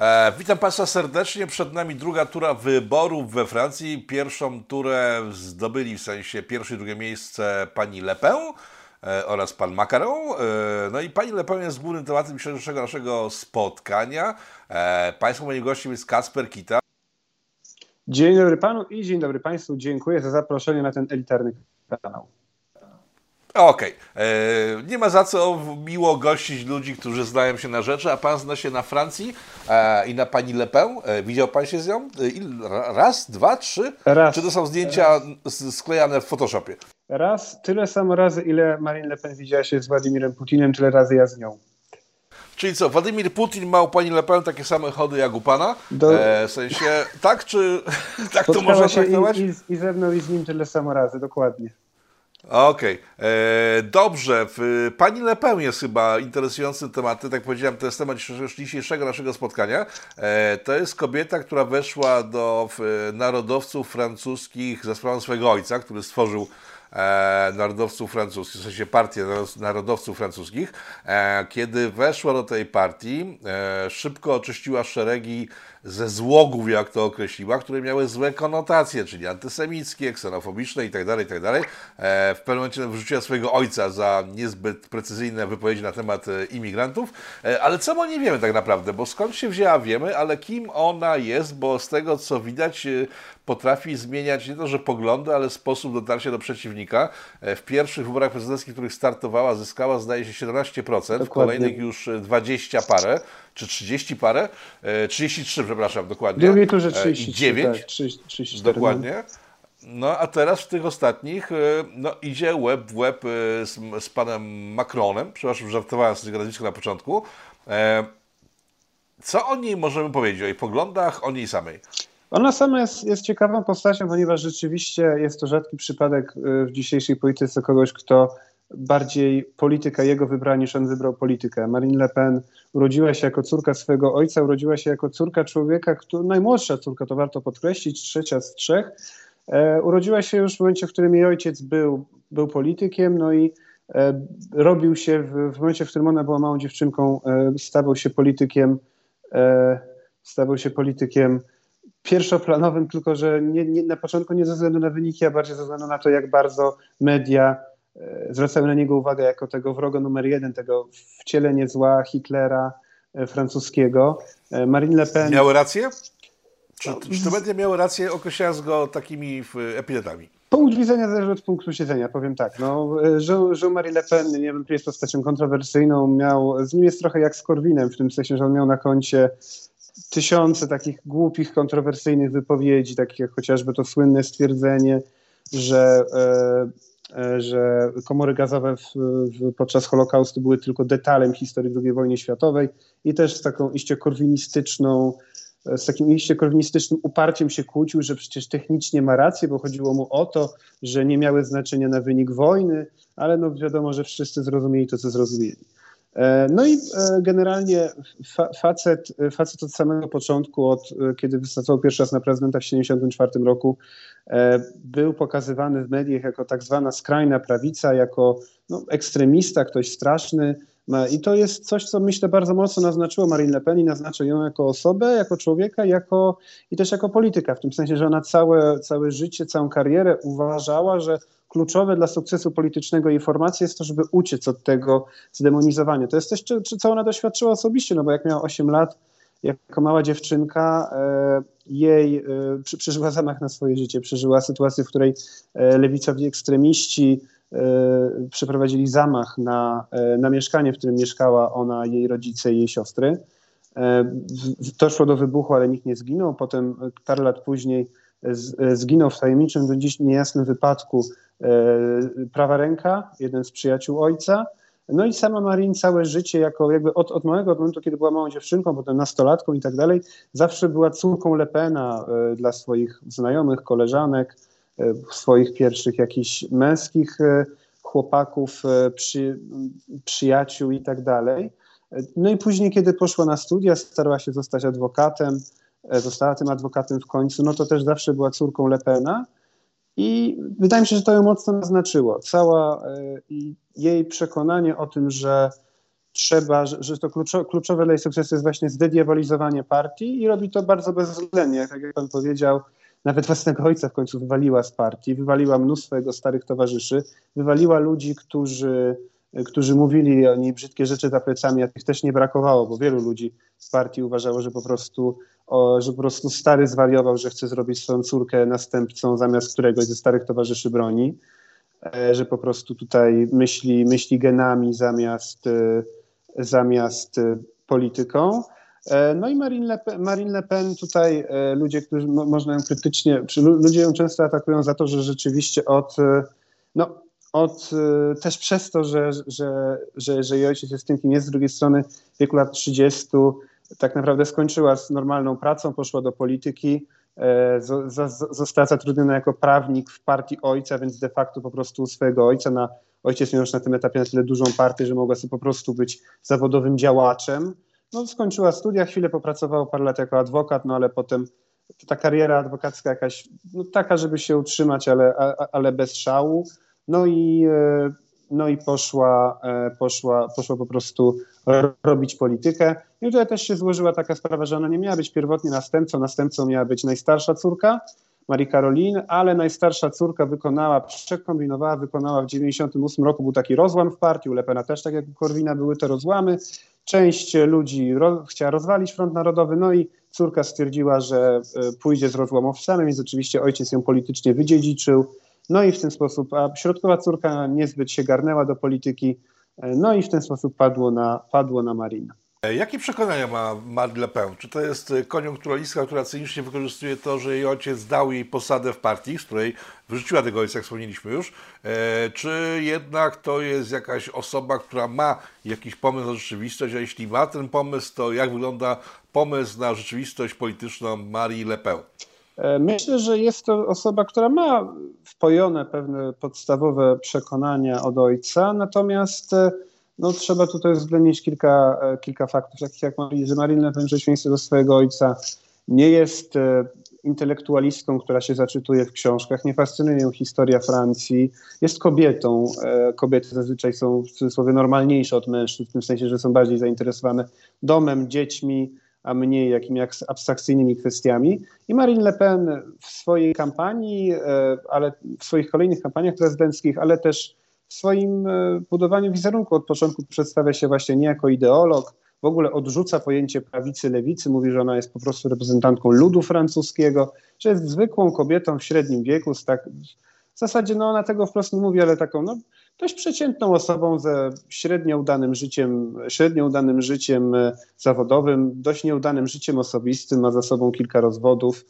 E, witam Państwa serdecznie. Przed nami druga tura wyborów we Francji. Pierwszą turę zdobyli w sensie pierwsze i drugie miejsce pani Le Pen e, oraz pan Macron. E, no i pani Le Pen jest głównym tematem dzisiejszego naszego spotkania. E, państwa moim gościem jest Kasper Kita. Dzień dobry panu i dzień dobry państwu. Dziękuję za zaproszenie na ten elitarny kanał. Okej. E, Nie ma za co miło gościć ludzi, którzy znają się na rzeczy, a pan zna się na Francji e, i na pani Le Pen. E, widział pan się z nią? E, Raz, dwa, trzy? Raz. Czy to są zdjęcia s- sklejane w Photoshopie? Raz, tyle samo razy, ile Marine Le Pen widziała się z Władimirem Putinem, tyle razy ja z nią. Czyli co, Władimir Putin ma u pani Le Pen takie same chody jak u pana? Do- E, w sensie, tak czy tak to można traktować? i, i, i ze mną i z nim tyle samo razy, dokładnie. Okej, E, dobrze. Pani Le Pen jest chyba interesującym tematem, tak powiedziałem, to jest temat dzisiejszego- naszego spotkania. E, to jest kobieta, która weszła do narodowców francuskich za sprawą swojego ojca, który stworzył e, narodowców francuskich, w sensie partię naro- narodowców francuskich. E, kiedy weszła do tej partii, e, szybko oczyściła szeregi ze złogów, jak to określiła, które miały złe konotacje, czyli antysemickie, ksenofobiczne itd., itd. E, w pewnym momencie wrzuciła swojego ojca za niezbyt precyzyjne wypowiedzi na temat e, imigrantów, e, ale co my nie wiemy tak naprawdę, bo skąd się wzięła wiemy, ale kim ona jest, bo z tego co widać potrafi zmieniać nie to, że poglądy, ale sposób dotarcia do przeciwnika. W pierwszych wyborach prezydenckich, w których startowała, zyskała zdaje się 17%, w Dokładnie. kolejnych już e, 20 parę, czy 30 parę, e, 33, przepraszam, dokładnie. W drugiej turze E, 33, I 9, tak, 30, 34. dokładnie. No a teraz w tych ostatnich e, no, idzie łeb w łeb e, z, z panem Macronem, przepraszam, żartowałem z tego nazwiska na początku. E, Co o niej możemy powiedzieć, o jej poglądach, o niej samej? Ona sama jest, jest ciekawą postacią, ponieważ rzeczywiście jest to rzadki przypadek w dzisiejszej polityce kogoś, kto bardziej polityka jego wybrała niż on wybrał politykę. Marine Le Pen urodziła się jako córka swojego ojca, urodziła się jako córka człowieka, który, najmłodsza córka, to warto podkreślić, trzecia z trzech. E, urodziła się już w momencie, w którym jej ojciec był, był politykiem, no i e, robił się, w, w momencie, w którym ona była małą dziewczynką, e, stawał się politykiem, e, stawał się politykiem pierwszoplanowym, tylko że nie, nie, na początku nie ze względu na wyniki, a bardziej ze względu na to, jak bardzo media zwracały na niego uwagę jako tego wroga numer jeden, tego wcielenie zła Hitlera e, francuskiego. E, Marine Le Pen... Miały rację? Czy, czy te media miały rację, określając go takimi epitetami? Punkt widzenia zależy od punktu siedzenia, powiem tak. No, Jean- Jean-Marie Le Pen niewątpliwie jest postacią kontrowersyjną. Miał, z nim jest trochę jak z Korwinem, w tym sensie, że on miał na koncie tysiące takich głupich, kontrowersyjnych wypowiedzi, takich jak chociażby to słynne stwierdzenie, że, e, e, że komory gazowe w, w, podczas Holokaustu były tylko detalem historii II wojny światowej i też z taką iście korwinistyczną z takim iście korwinistycznym uparciem się kłócił, że przecież technicznie ma rację, bo chodziło mu o to, że nie miały znaczenia na wynik wojny, ale no wiadomo, że wszyscy zrozumieli to, co zrozumieli. E, No i e, generalnie fa facet, facet od samego początku, od e, kiedy wystartował pierwszy raz na prezydenta w 1974 roku, był pokazywany w mediach jako tak zwana skrajna prawica, jako no, ekstremista, ktoś straszny. I to jest coś, co myślę bardzo mocno naznaczyło Marine Le Pen i naznacza ją jako osobę, jako człowieka jako, i też jako polityka, w tym sensie, że ona całe, całe życie, całą karierę uważała, że kluczowe dla sukcesu politycznego jej formacji jest to, żeby uciec od tego zdemonizowania. To jest też, czy, czy co ona doświadczyła osobiście, no bo jak miała 8 lat, jako mała dziewczynka, e, jej e, przeżyła zamach na swoje życie, przeżyła sytuację, w której e, lewicowi ekstremiści przeprowadzili zamach na, na mieszkanie, w którym mieszkała ona, jej rodzice i jej siostry. Doszło do wybuchu, ale nikt nie zginął. Potem parę lat później zginął w tajemniczym, do dziś niejasnym wypadku prawa ręka, jeden z przyjaciół ojca. No i sama Marin całe życie, jako jakby od, od małego od momentu, kiedy była małą dziewczynką, potem nastolatką i tak dalej, zawsze była córką Lepena e, dla swoich znajomych, koleżanek, e, swoich pierwszych jakichś męskich e, chłopaków, e, przy, przyjaciół i tak dalej. E, No i później, kiedy poszła na studia, starała się zostać adwokatem, e, została tym adwokatem w końcu, no to też zawsze była córką Lepena. I wydaje mi się, że to ją mocno naznaczyło. Cała e, jej przekonanie o tym, że trzeba, że, to kluczowe dla jej sukcesu jest właśnie zdediabolizowanie partii i robi to bardzo bezwzględnie. Tak jak pan powiedział, nawet własnego ojca w końcu wywaliła z partii, wywaliła mnóstwo jego starych towarzyszy, wywaliła ludzi, którzy, którzy mówili o niej brzydkie rzeczy za plecami, a tych też nie brakowało, bo wielu ludzi z partii uważało, że po prostu, o, że po prostu stary zwariował, że chce zrobić swoją córkę następcą zamiast któregoś ze starych towarzyszy broni, e, że po prostu tutaj myśli, myśli genami zamiast, e, zamiast e, polityką. E, no i Marine Le, Pen, Marine Le Pen tutaj e, ludzie, którzy można ją krytycznie, czy ludzie ją często atakują za to, że rzeczywiście od, e, no, od też przez to, że, że, że, że jej ojciec jest tym, kim jest, z drugiej strony w wieku lat 30 tak naprawdę skończyła z normalną pracą, poszła do polityki, została zatrudniona jako prawnik w partii ojca, więc de facto po prostu swojego ojca na ojciec miał już na tym etapie na tyle dużą partię, że mogła sobie po prostu być zawodowym działaczem no, skończyła studia, chwilę popracowała parę lat jako adwokat, no ale potem ta kariera adwokacka jakaś no, taka, żeby się utrzymać, ale, ale bez szału. No i, e, no i poszła, e, poszła, poszła po prostu robić politykę. I tutaj też się złożyła taka sprawa, że ona nie miała być pierwotnie następcą, następcą miała być najstarsza córka, Marii Karolin, ale najstarsza córka wykonała, przekombinowała, wykonała w 98 roku, był taki rozłam w partii, u Lepena też, tak jak u Korwina były te rozłamy. Część ludzi ro, chciała rozwalić Front Narodowy, no i córka stwierdziła, że e, pójdzie z rozłamowcami, więc oczywiście ojciec ją politycznie wydziedziczył. No i w ten sposób, a środkowa córka niezbyt się garnęła do polityki, e, no i w ten sposób padło na, padło na Marina. E, jakie przekonania ma Marine Le Pen? Czy to jest e, koniunkturalistka, która cynicznie wykorzystuje to, że jej ojciec dał jej posadę w partii, z której wyrzuciła tego ojca, jak wspomnieliśmy już, e, czy jednak to jest jakaś osoba, która ma jakiś pomysł na rzeczywistość, a jeśli ma ten pomysł, to jak wygląda pomysł na rzeczywistość polityczną Marii Le Pen? Myślę, że jest to osoba, która ma wpojone pewne podstawowe przekonania od ojca, natomiast no, trzeba tutaj uwzględnić kilka, e, kilka faktów, takich jak że Marine Le Pen w do swojego ojca nie jest e, intelektualistką, która się zaczytuje w książkach, nie fascynuje ją historia Francji, jest kobietą. E, kobiety zazwyczaj są w cudzysłowie normalniejsze od mężczyzn, w tym sensie, że są bardziej zainteresowane domem, dziećmi, a mniej jakimiś abstrakcyjnymi kwestiami. I Marine Le Pen w swojej kampanii, ale w swoich kolejnych kampaniach prezydenckich, ale też w swoim e, budowaniu wizerunku. Od początku przedstawia się właśnie nie jako ideolog, w ogóle odrzuca pojęcie prawicy, lewicy, mówi, że ona jest po prostu reprezentantką ludu francuskiego, że jest zwykłą kobietą w średnim wieku, z tak, w zasadzie no ona tego wprost nie mówi, ale taką no, dość przeciętną osobą ze średnio udanym życiem, średnio udanym życiem e, zawodowym, dość nieudanym życiem osobistym, ma za sobą kilka rozwodów,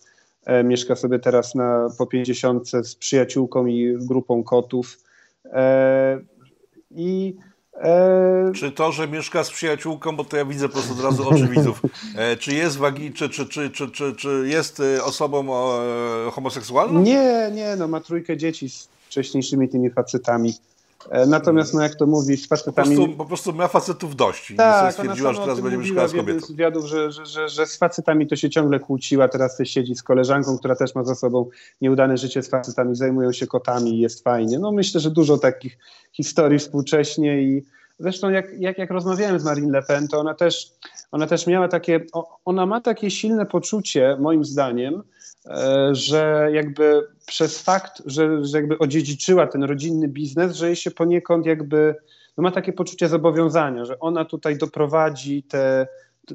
e, mieszka sobie teraz na, po 50 z przyjaciółką i grupą kotów, I e, czy to, że mieszka z przyjaciółką, bo to ja widzę po prostu od razu oczy widzów, e, czy jest wagi, czy, czy, czy, czy, czy, czy jest osobą homoseksualną? Nie, nie, no ma trójkę dzieci z wcześniejszymi tymi facetami. E, natomiast, no jak to mówi, z facetami... Po prostu, po prostu ma facetów dość i tak, stwierdziła, że teraz będzie mieszkała z kobietą. z wywiadów, że, że, że, że z facetami to się ciągle kłóciła, teraz siedzi z koleżanką, która też ma za sobą nieudane życie z facetami, zajmują się kotami i jest fajnie. No myślę, że dużo takich historii współcześnie i zresztą jak, jak, jak rozmawiałem z Marine Le Pen, to ona też, ona też miała takie, ona ma takie silne poczucie, moim zdaniem, E, że jakby przez fakt, że, że jakby odziedziczyła ten rodzinny biznes, że jej się poniekąd jakby no ma takie poczucie zobowiązania, że ona tutaj doprowadzi te,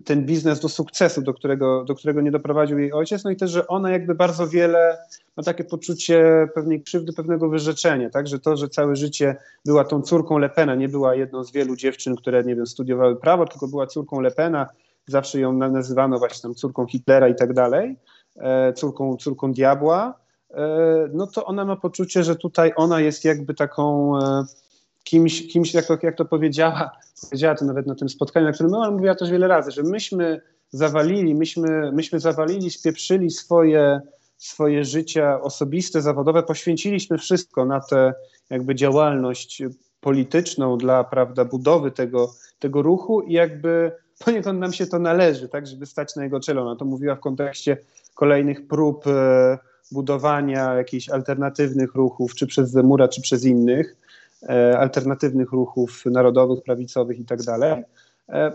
ten biznes do sukcesu, do którego, do którego nie doprowadził jej ojciec, no i też, że ona jakby bardzo wiele ma takie poczucie pewnej krzywdy, pewnego wyrzeczenia, tak, że to, że całe życie była tą córką Lepena, nie była jedną z wielu dziewczyn, które, nie wiem, studiowały prawo, tylko była córką Lepena, zawsze ją nazywano właśnie tam córką Hitlera i tak dalej, E, córką, córką diabła, e, no to ona ma poczucie, że tutaj ona jest jakby taką e, kimś, kimś jak, to, jak to powiedziała, powiedziała to nawet na tym spotkaniu, na którym ona mówiła też wiele razy, że myśmy zawalili, myśmy, myśmy zawalili, spieprzyli swoje, swoje życia osobiste, zawodowe, poświęciliśmy wszystko na tę jakby działalność polityczną dla prawda, budowy tego, tego ruchu i jakby poniekąd nam się to należy, tak, żeby stać na jego czele. Ona to mówiła w kontekście kolejnych prób e, budowania jakichś alternatywnych ruchów, czy przez Zemura, czy przez innych. Alternatywnych ruchów narodowych, prawicowych i tak dalej.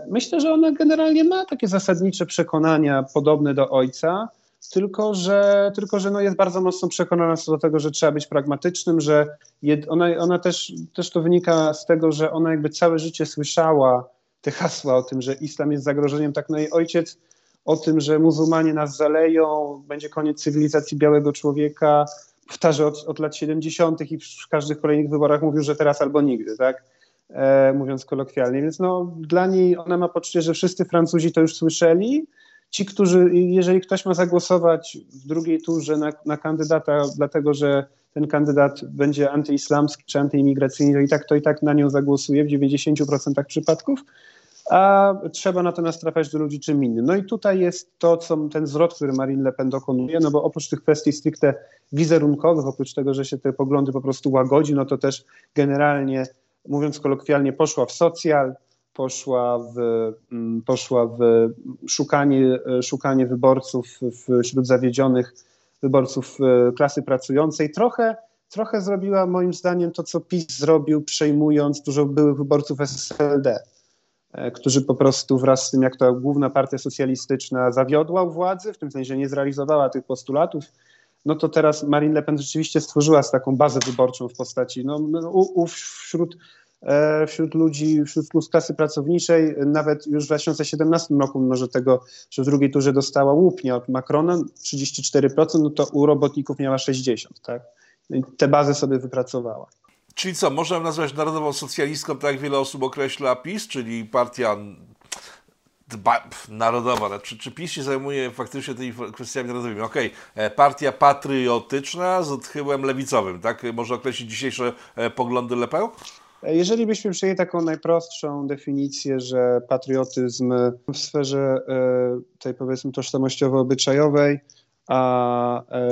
Myślę, że ona generalnie ma takie zasadnicze przekonania podobne do ojca, tylko że, tylko, że no jest bardzo mocno przekonana co do tego, że trzeba być pragmatycznym, że jed, ona, ona też, też to wynika z tego, że ona jakby całe życie słyszała te hasła o tym, że islam jest zagrożeniem, tak no jej ojciec o tym, że muzułmanie nas zaleją, będzie koniec cywilizacji białego człowieka, powtarza od, od lat 70. i w każdych kolejnych wyborach mówił, że teraz albo nigdy, tak? E, mówiąc kolokwialnie. Więc no, dla niej ona ma poczucie, że wszyscy Francuzi to już słyszeli. Ci, którzy, jeżeli ktoś ma zagłosować w drugiej turze na, na kandydata, dlatego że ten kandydat będzie antyislamski czy antyimigracyjny, to i tak to i tak na nią zagłosuje w 90% przypadków a trzeba natomiast trafiać do ludzi czym innym. No i tutaj jest to, co ten zwrot, który Marine Le Pen dokonuje, no bo oprócz tych kwestii stricte wizerunkowych, oprócz tego, że się te poglądy po prostu łagodzi, no to też generalnie, mówiąc kolokwialnie, poszła w socjal, poszła w, mm, poszła w szukanie, szukanie wyborców wśród zawiedzionych wyborców e, klasy pracującej. Trochę, trochę zrobiła moim zdaniem to, co PiS zrobił, przejmując dużo byłych wyborców SLD E, którzy po prostu wraz z tym, jak to główna partia socjalistyczna zawiodła u władzy, w tym sensie nie zrealizowała tych postulatów, no to teraz Marine Le Pen rzeczywiście stworzyła taką bazę wyborczą w postaci, no, no u, u, wśród, e, wśród ludzi, wśród klasy pracowniczej, nawet już w 2017 roku, mimo że tego, że w drugiej turze dostała łupnia od Macrona, 34%, no to u robotników miała 60%, tak? No I tę bazę sobie wypracowała. Czyli co, można nazwać narodową socjalistką, tak jak wiele osób określa PiS, czyli partia dba, narodowa. Czy, czy PiS się zajmuje faktycznie tymi kwestiami narodowymi? Okej, okay. E, partia patriotyczna z odchyłem lewicowym, tak? Można określić dzisiejsze e, poglądy Lepę? E, jeżeli byśmy przyjęli taką najprostszą definicję, że patriotyzm w sferze tej powiedzmy tożsamościowo-obyczajowej a e,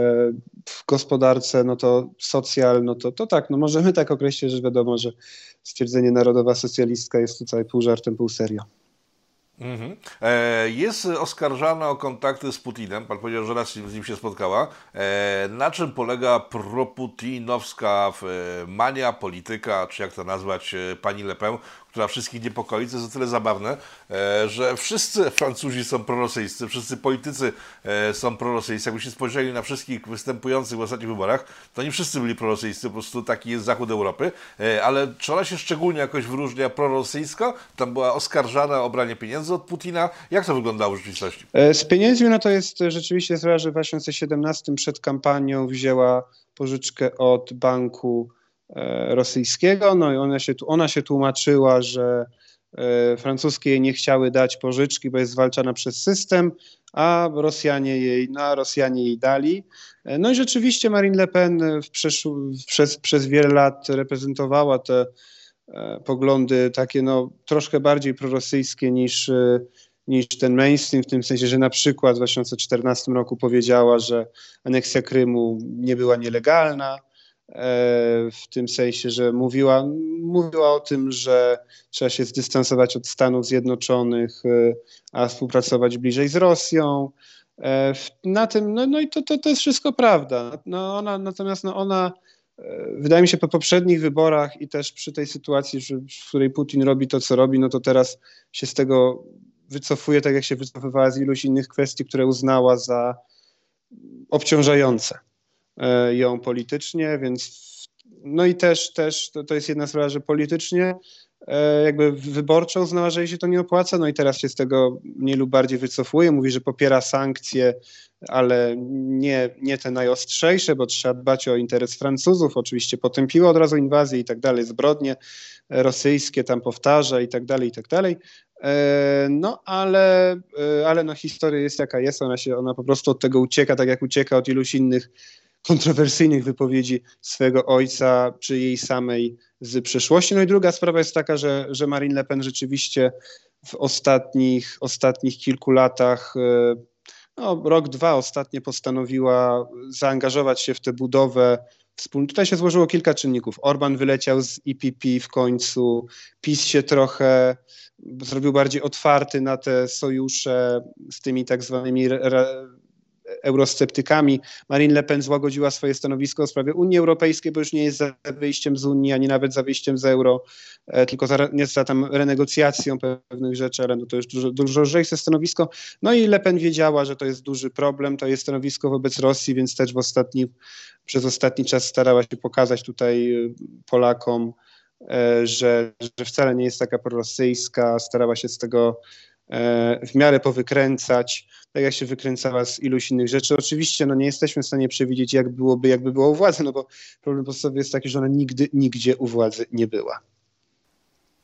w gospodarce, no to socjal, no to, to tak, no możemy tak określić, że wiadomo, że stwierdzenie narodowa socjalistka jest tutaj pół żartem, pół serio. Mhm. E, jest oskarżana o kontakty z Putinem. Pan powiedział, że raz z nim się spotkała. E, na czym polega proputinowska mania, polityka, czy jak to nazwać, pani Le Pen, która wszystkich niepokoi, to jest o tyle zabawne, e, że wszyscy Francuzi są prorosyjscy, wszyscy politycy e, są prorosyjscy. Jakbyście spojrzeli na wszystkich występujących w ostatnich wyborach, to nie wszyscy byli prorosyjscy, po prostu taki jest zachód Europy, e, ale czy ona się szczególnie jakoś wyróżnia prorosyjsko? Tam była oskarżana o branie pieniędzy od Putina. Jak to wyglądało w rzeczywistości? Z pieniędzmi, no to jest rzeczywiście sprawa, że w 2017 przed kampanią wzięła pożyczkę od banku rosyjskiego. No i ona się, ona się tłumaczyła, że e, francuskie nie chciały dać pożyczki, bo jest zwalczana przez system, a Rosjanie jej, no, Rosjanie jej dali. E, no i rzeczywiście Marine Le Pen w przez, przez wiele lat reprezentowała te poglądy takie no, troszkę bardziej prorosyjskie niż, niż ten mainstream, w tym sensie, że na przykład w 2014 roku powiedziała, że aneksja Krymu nie była nielegalna, E, w tym sensie, że mówiła, mówiła o tym, że trzeba się zdystansować od Stanów Zjednoczonych, e, a współpracować bliżej z Rosją. E, na tym, no, no i to, to, to jest wszystko prawda. No ona, natomiast no ona, wydaje mi się, po poprzednich wyborach i też przy tej sytuacji, w której Putin robi to, co robi, no to teraz się z tego wycofuje, tak jak się wycofywała z iluś innych kwestii, które uznała za obciążające. E, ją politycznie, więc no i też, też to, to jest jedna sprawa, że politycznie e, jakby wyborczo uznała, że jej się to nie opłaca, no i teraz się z tego mniej lub bardziej wycofuje, mówi, że popiera sankcje, ale nie, nie te najostrzejsze, bo trzeba dbać o interes Francuzów, oczywiście potępiła od razu inwazję i tak dalej, zbrodnie rosyjskie tam powtarza i tak dalej, i tak dalej. E, no, ale, ale no, historia jest jaka jest, ona, się, ona po prostu od tego ucieka, tak jak ucieka od iluś innych kontrowersyjnych wypowiedzi swojego ojca, czy jej samej z przeszłości. No i druga sprawa jest taka, że, że Marine Le Pen rzeczywiście w ostatnich, ostatnich kilku latach, e, no, rok, dwa ostatnio postanowiła zaangażować się w tę budowę wspólną. Tutaj się złożyło kilka czynników. Orban wyleciał z IPP w końcu, PiS się trochę zrobił bardziej otwarty na te sojusze z tymi tak zwanymi eurosceptykami. Marine Le Pen złagodziła swoje stanowisko w sprawie Unii Europejskiej, bo już nie jest za wyjściem z Unii, ani nawet za wyjściem z euro, tylko za, nie za tam renegocjacją pewnych rzeczy, ale no to już dużo, dużo lżejsze stanowisko. No i Le Pen wiedziała, że to jest duży problem, to jest stanowisko wobec Rosji, więc też w ostatni, przez ostatni czas starała się pokazać tutaj Polakom, E, że, że wcale nie jest taka prorosyjska, starała się z tego e, w miarę powykręcać, tak jak się wykręcała z iluś innych rzeczy. Oczywiście no, nie jesteśmy w stanie przewidzieć, jak byłoby, jakby było u władzy, no bo problem podstawowy jest taki, że ona nigdy, nigdzie u władzy nie była.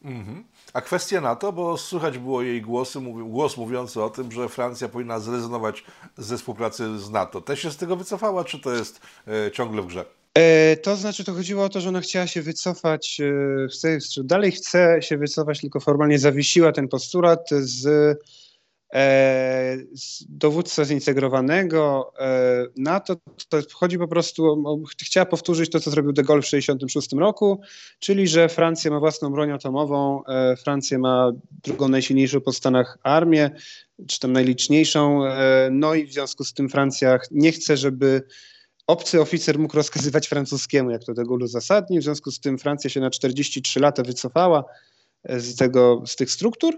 Mhm. A kwestia NATO, bo słychać było jej głosy, głos mówiący o tym, że Francja powinna zrezygnować ze współpracy z NATO. Też się z tego wycofała, czy to jest e, ciągle w grze? E, to znaczy, to chodziło o to, że ona chciała się wycofać, e, chce, dalej chce się wycofać, tylko formalnie zawiesiła ten postulat z, e, z dowództwa zintegrowanego NATO. To chodzi po prostu chciała powtórzyć to, co zrobił de Gaulle w 1966 roku, czyli że Francja ma własną broń atomową, Francja ma drugą najsilniejszą po Stanach armię, czy tam najliczniejszą, no i w związku z tym Francja nie chce, żeby obcy oficer mógł rozkazywać francuskiemu, jak to Gaulle uzasadnił. W związku z tym Francja się na 43 lata wycofała e, z, tego, z tych struktur.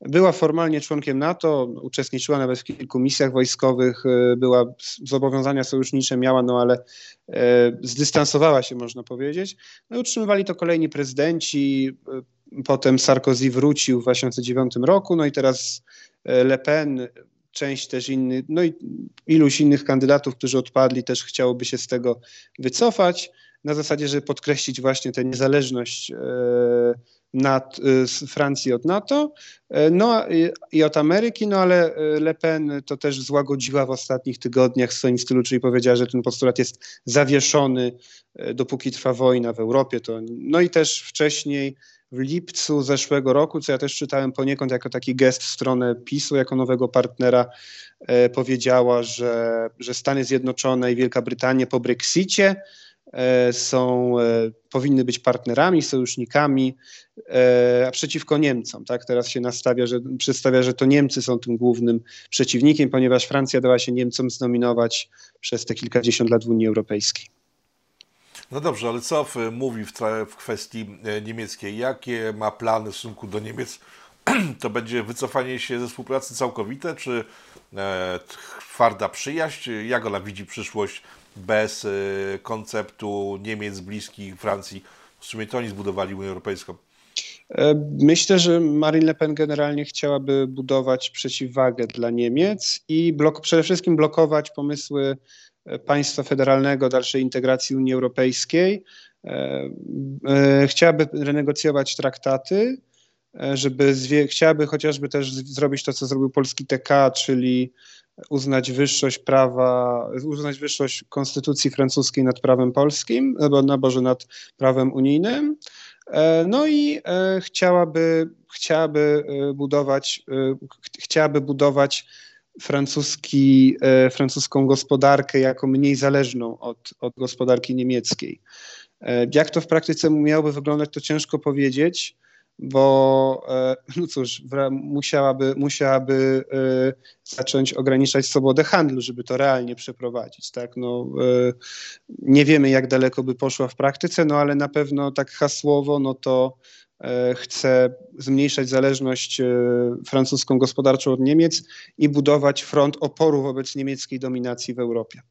Była formalnie członkiem NATO, uczestniczyła nawet w kilku misjach wojskowych, e, była zobowiązania sojusznicze miała, no ale e, zdystansowała się, można powiedzieć. No, utrzymywali to kolejni prezydenci. Potem Sarkozy wrócił w 2009 roku, no i teraz Le Pen część też innych, no i iluś innych kandydatów, którzy odpadli, też chciałoby się z tego wycofać, na zasadzie, żeby podkreślić właśnie tę niezależność e, nad, e, Francji od NATO e, no, i od Ameryki, no ale Le Pen to też złagodziła w ostatnich tygodniach w swoim stylu, czyli powiedziała, że ten postulat jest zawieszony, dopóki trwa wojna w Europie. To, no i też wcześniej w lipcu zeszłego roku, co ja też czytałem poniekąd jako taki gest w stronę PiSu, jako nowego partnera, e, powiedziała, że, że Stany Zjednoczone i Wielka Brytania po Brexicie e, są, e, powinny być partnerami, sojusznikami, a przeciwko Niemcom. Tak? Teraz się nastawia, że, przedstawia, że to Niemcy są tym głównym przeciwnikiem, ponieważ Francja dała się Niemcom znominować przez te kilkadziesiąt lat w Unii Europejskiej. No dobrze, ale co mówi w, w kwestii e, niemieckiej? Jakie ma plany w stosunku do Niemiec? To będzie wycofanie się ze współpracy całkowite, czy e, twarda przyjaźń? Jak ona widzi przyszłość bez e, konceptu Niemiec bliskich Francji? W sumie to oni zbudowali Unię Europejską. E, myślę, że Marine Le Pen generalnie chciałaby budować przeciwwagę dla Niemiec i blok, przede wszystkim blokować pomysły państwa federalnego, dalszej integracji Unii Europejskiej. E, e, chciałaby renegocjować traktaty, e, żeby zwie, chciałaby chociażby też zrobić to, co zrobił polski TK, czyli uznać wyższość prawa, uznać wyższość konstytucji francuskiej nad prawem polskim, albo na Boże nad prawem unijnym. No i chciałaby, chciałaby budować, chciałaby budować francuski, e, francuską gospodarkę jako mniej zależną od, od gospodarki niemieckiej. E, jak to w praktyce miałoby wyglądać, to ciężko powiedzieć, bo e, no cóż, musiałaby, musiałaby zacząć ograniczać swobodę handlu, żeby to realnie przeprowadzić. Tak? No, nie wiemy, jak daleko by poszła w praktyce, no ale na pewno tak hasłowo, no to chce zmniejszać zależność e, francuską gospodarczą od Niemiec i budować front oporu wobec niemieckiej dominacji w Europie.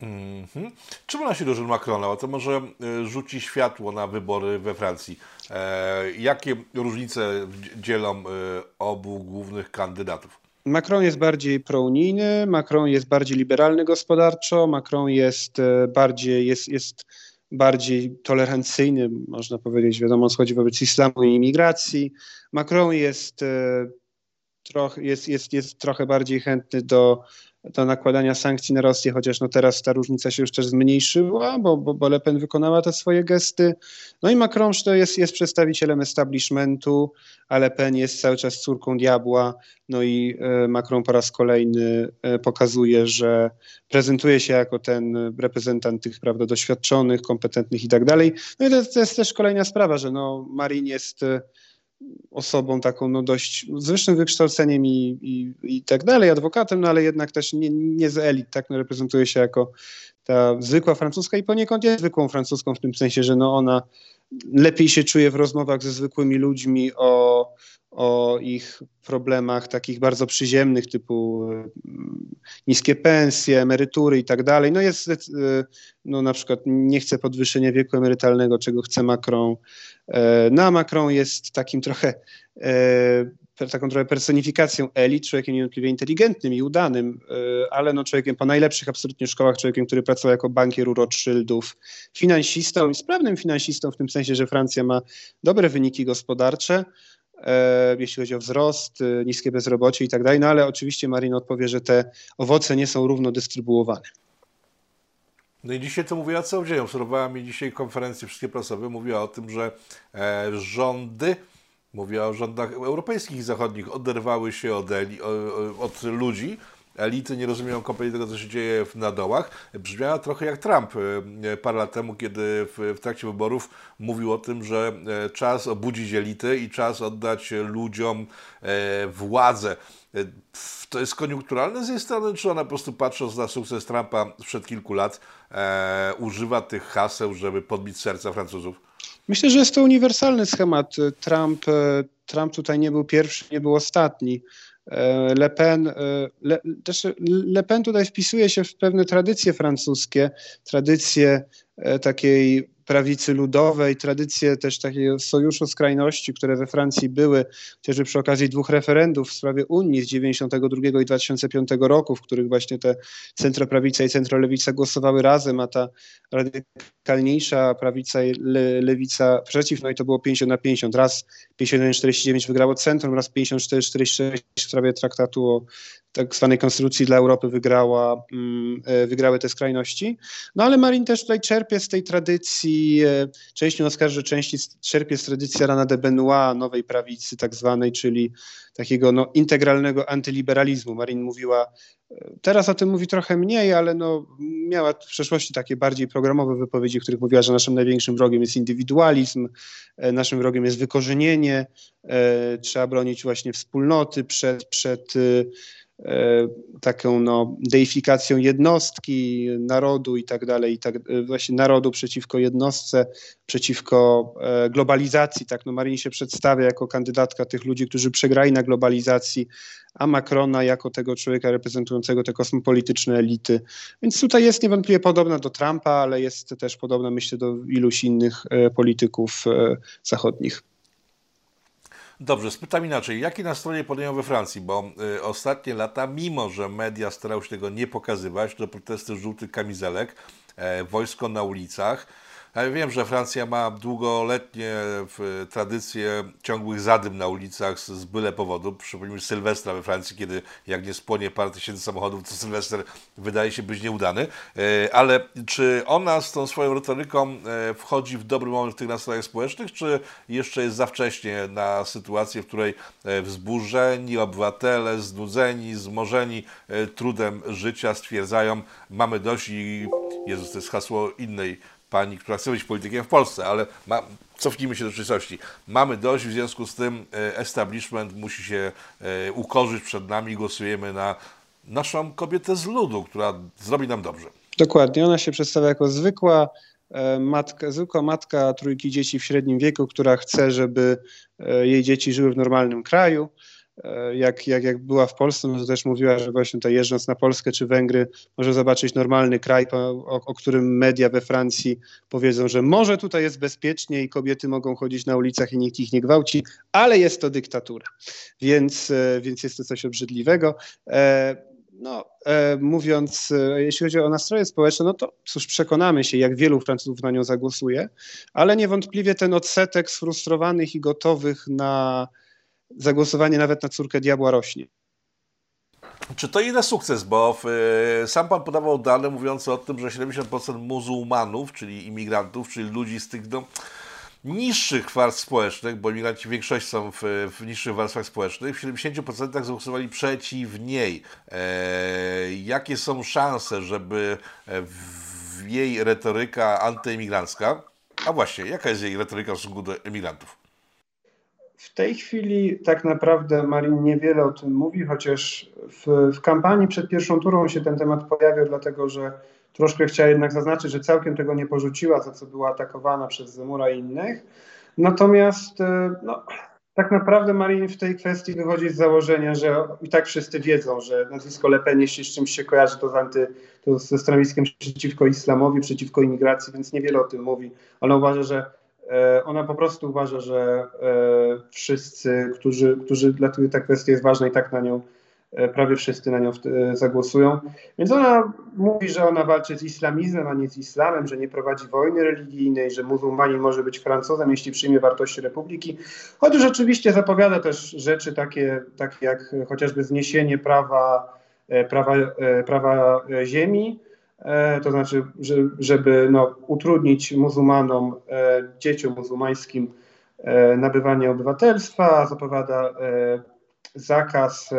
Mm -hmm. Czym ona się od Macrona? To może e, rzuci światło na wybory we Francji. E, jakie różnice dzielą obu głównych kandydatów? Macron jest bardziej prounijny, Macron jest bardziej liberalny gospodarczo, Macron jest bardziej jest, jest bardziej tolerancyjny, można powiedzieć, wiadomo, schodzi wobec islamu i imigracji. Macron jest, e, trochę, jest, jest, jest trochę bardziej chętny do, do nakładania sankcji na Rosję, chociaż no teraz ta różnica się już też zmniejszyła, bo, bo, bo Le Pen wykonała te swoje gesty. No i Macron to jest, jest przedstawicielem establishmentu, a Le Pen jest cały czas córką diabła. No i e, Macron po raz kolejny e, pokazuje, że prezentuje się jako ten reprezentant tych prawda, doświadczonych, kompetentnych i tak dalej. No i to, to jest też kolejna sprawa, że no Marin jest osobą taką no dość z wyższym wykształceniem i, i, i tak dalej, adwokatem, no ale jednak też nie, nie z elit, tak, no reprezentuje się jako ta zwykła francuska i poniekąd jest zwykłą francuską w tym sensie, że no ona lepiej się czuje w rozmowach ze zwykłymi ludźmi o, o ich problemach takich bardzo przyziemnych, typu mm, niskie pensje, emerytury i tak dalej. No jest, y, no na przykład nie chce podwyższenia wieku emerytalnego, czego chce Macron. E, no a Macron jest takim trochę taką trochę personifikacją elit, człowiekiem niewątpliwie inteligentnym i udanym, e, ale no człowiekiem po najlepszych absolutnie szkołach, człowiekiem, który pracował jako bankier u Rothschildów, finansistą i sprawnym finansistą w tym sensie, że Francja ma dobre wyniki gospodarcze, E, jeśli chodzi o wzrost, e, niskie bezrobocie i tak dalej, no ale oczywiście Marina odpowie, że te owoce nie są równo dystrybuowane. No i dzisiaj to mówiła co dzień. Obserwowała mi dzisiaj konferencje wszystkie prasowe. Mówiła o tym, że e, rządy, mówiła o rządach europejskich i zachodnich, oderwały się od, od ludzi elity nie rozumieją kompletnie tego, co się dzieje na dołach. Brzmiała trochę jak Trump e, parę lat temu, kiedy w, trakcie wyborów mówił o tym, że e, czas obudzić elity i czas oddać ludziom e, władzę. To jest koniunkturalne z jej strony, czy ona po prostu patrząc na sukces Trumpa sprzed kilku lat używa tych haseł, żeby podbić serca Francuzów? Myślę, że jest to uniwersalny schemat. Trump, Trump tutaj nie był pierwszy, nie był ostatni. E, Le Pen, e, Le, też Le Pen tutaj wpisuje się w pewne tradycje francuskie, tradycje e, takiej prawicy ludowej, tradycje też takiego sojuszu skrajności, które we Francji były, chociażby przy okazji dwóch referendów w sprawie Unii z 1992 i 2005 roku, w których właśnie te centroprawica i centrolewica głosowały razem, a ta radykalniejsza prawica i le, lewica przeciw, no i to było 50 na 50. Raz 51-49 wygrało centrum, raz 54-46 w sprawie traktatu o tak zwanej konstytucji dla Europy wygrała, mm, e, wygrały te skrajności. No ale Marin też tutaj czerpie z tej tradycji, e, część nie oskarży, części czerpie z tradycji Rana de Benoit, nowej prawicy tak zwanej, czyli takiego no, integralnego antyliberalizmu. Marin mówiła, e, teraz o tym mówi trochę mniej, ale no, miała w przeszłości takie bardziej programowe wypowiedzi, w których mówiła, że naszym największym wrogiem jest indywidualizm, naszym wrogiem jest wykorzenienie, trzeba bronić właśnie wspólnoty przed, przed taką no, deifikacją jednostki, narodu i tak dalej, i tak, e, właśnie narodu przeciwko jednostce, przeciwko e, globalizacji. Tak, no Marini się przedstawia jako kandydatka tych ludzi, którzy przegrali na globalizacji, a Macrona jako tego człowieka reprezentującego te kosmopolityczne elity. Więc tutaj jest niewątpliwie podobna do Trumpa, ale jest też podobna, myślę, do iluś innych polityków zachodnich. Dobrze, spytam inaczej. Jakie nastroje panują we Francji? Bo y, ostatnie lata, mimo że media starały się tego nie pokazywać, do protesty żółtych kamizelek, e, wojsko na ulicach, ja wiem, że Francja ma długoletnie tradycje ciągłych zadym na ulicach z, byle powodu. Przypomnijmy Sylwestra we Francji, kiedy jak nie spłonie parę tysięcy samochodów, to Sylwester wydaje się być nieudany. E, ale czy ona z tą swoją retoryką e, wchodzi w dobry moment w tych nastrojach społecznych, czy jeszcze jest za wcześnie na sytuację, w której e, wzburzeni obywatele, znudzeni, zmożeni trudem życia stwierdzają, mamy dość i Jezus, to jest hasło innej pani, która chce być politykiem w Polsce, ale ma, cofnijmy się do rzeczywistości. Mamy dość, w związku z tym e, establishment musi się e, ukorzyć przed nami, głosujemy na naszą kobietę z ludu, która zrobi nam dobrze. Dokładnie, ona się przedstawia jako zwykła e, matka, zwykła matka trójki dzieci w średnim wieku, która chce, żeby jej dzieci żyły w normalnym kraju jak, jak, jak była w Polsce, no to też mówiła, że właśnie tutaj jeżdżąc na Polskę czy Węgry może zobaczyć normalny kraj, o, o, którym media we Francji powiedzą, że może tutaj jest bezpiecznie i kobiety mogą chodzić na ulicach i nikt ich nie gwałci, ale jest to dyktatura, więc, e, więc jest to coś obrzydliwego. E, no, mówiąc, jeśli chodzi o nastroje społeczne, no to cóż, przekonamy się, jak wielu Francuzów na nią zagłosuje, ale niewątpliwie ten odsetek sfrustrowanych i gotowych na zagłosowanie nawet na córkę diabła rośnie. Czy to ile sukces? Bo y, sam pan podawał dane mówiące o tym, że 70% muzułmanów, czyli imigrantów, czyli ludzi z tych no, niższych warstw społecznych, bo imigranci w większości są w, w niższych warstwach społecznych, w 70% zagłosowali przeciw niej. E, jakie są szanse, żeby w jej retoryka antyimigrancka, a właśnie, jaka jest jej retoryka w stosunku do emigrantów? W tej chwili tak naprawdę Marin niewiele o tym mówi, chociaż w, w kampanii przed pierwszą turą się ten temat pojawił, dlatego że troszkę chciała jednak zaznaczyć, że całkiem tego nie porzuciła, za co była atakowana przez Zemura i innych. Natomiast e, no, tak naprawdę Marin w tej kwestii wychodzi z założenia, że i tak wszyscy wiedzą, że nazwisko Le Pen, jeśli z czymś się kojarzy, to, z anty, to ze stanowiskiem przeciwko islamowi, przeciwko imigracji, więc niewiele o tym mówi. Ona uważa, że ona po prostu uważa, że e, wszyscy, którzy, którzy dla których ta kwestia jest ważna i tak na nią E, prawie wszyscy na nią e, zagłosują. Więc ona mówi, że ona walczy z islamizmem, a nie z islamem, że nie prowadzi wojny religijnej, że muzułmanin może być Francuzem, jeśli przyjmie wartości republiki. Chociaż oczywiście zapowiada też rzeczy takie, takie jak chociażby zniesienie prawa, e, prawa, prawa ziemi, to znaczy, żeby no, utrudnić muzułmanom, dzieciom muzułmańskim nabywanie obywatelstwa, zapowiada zakaz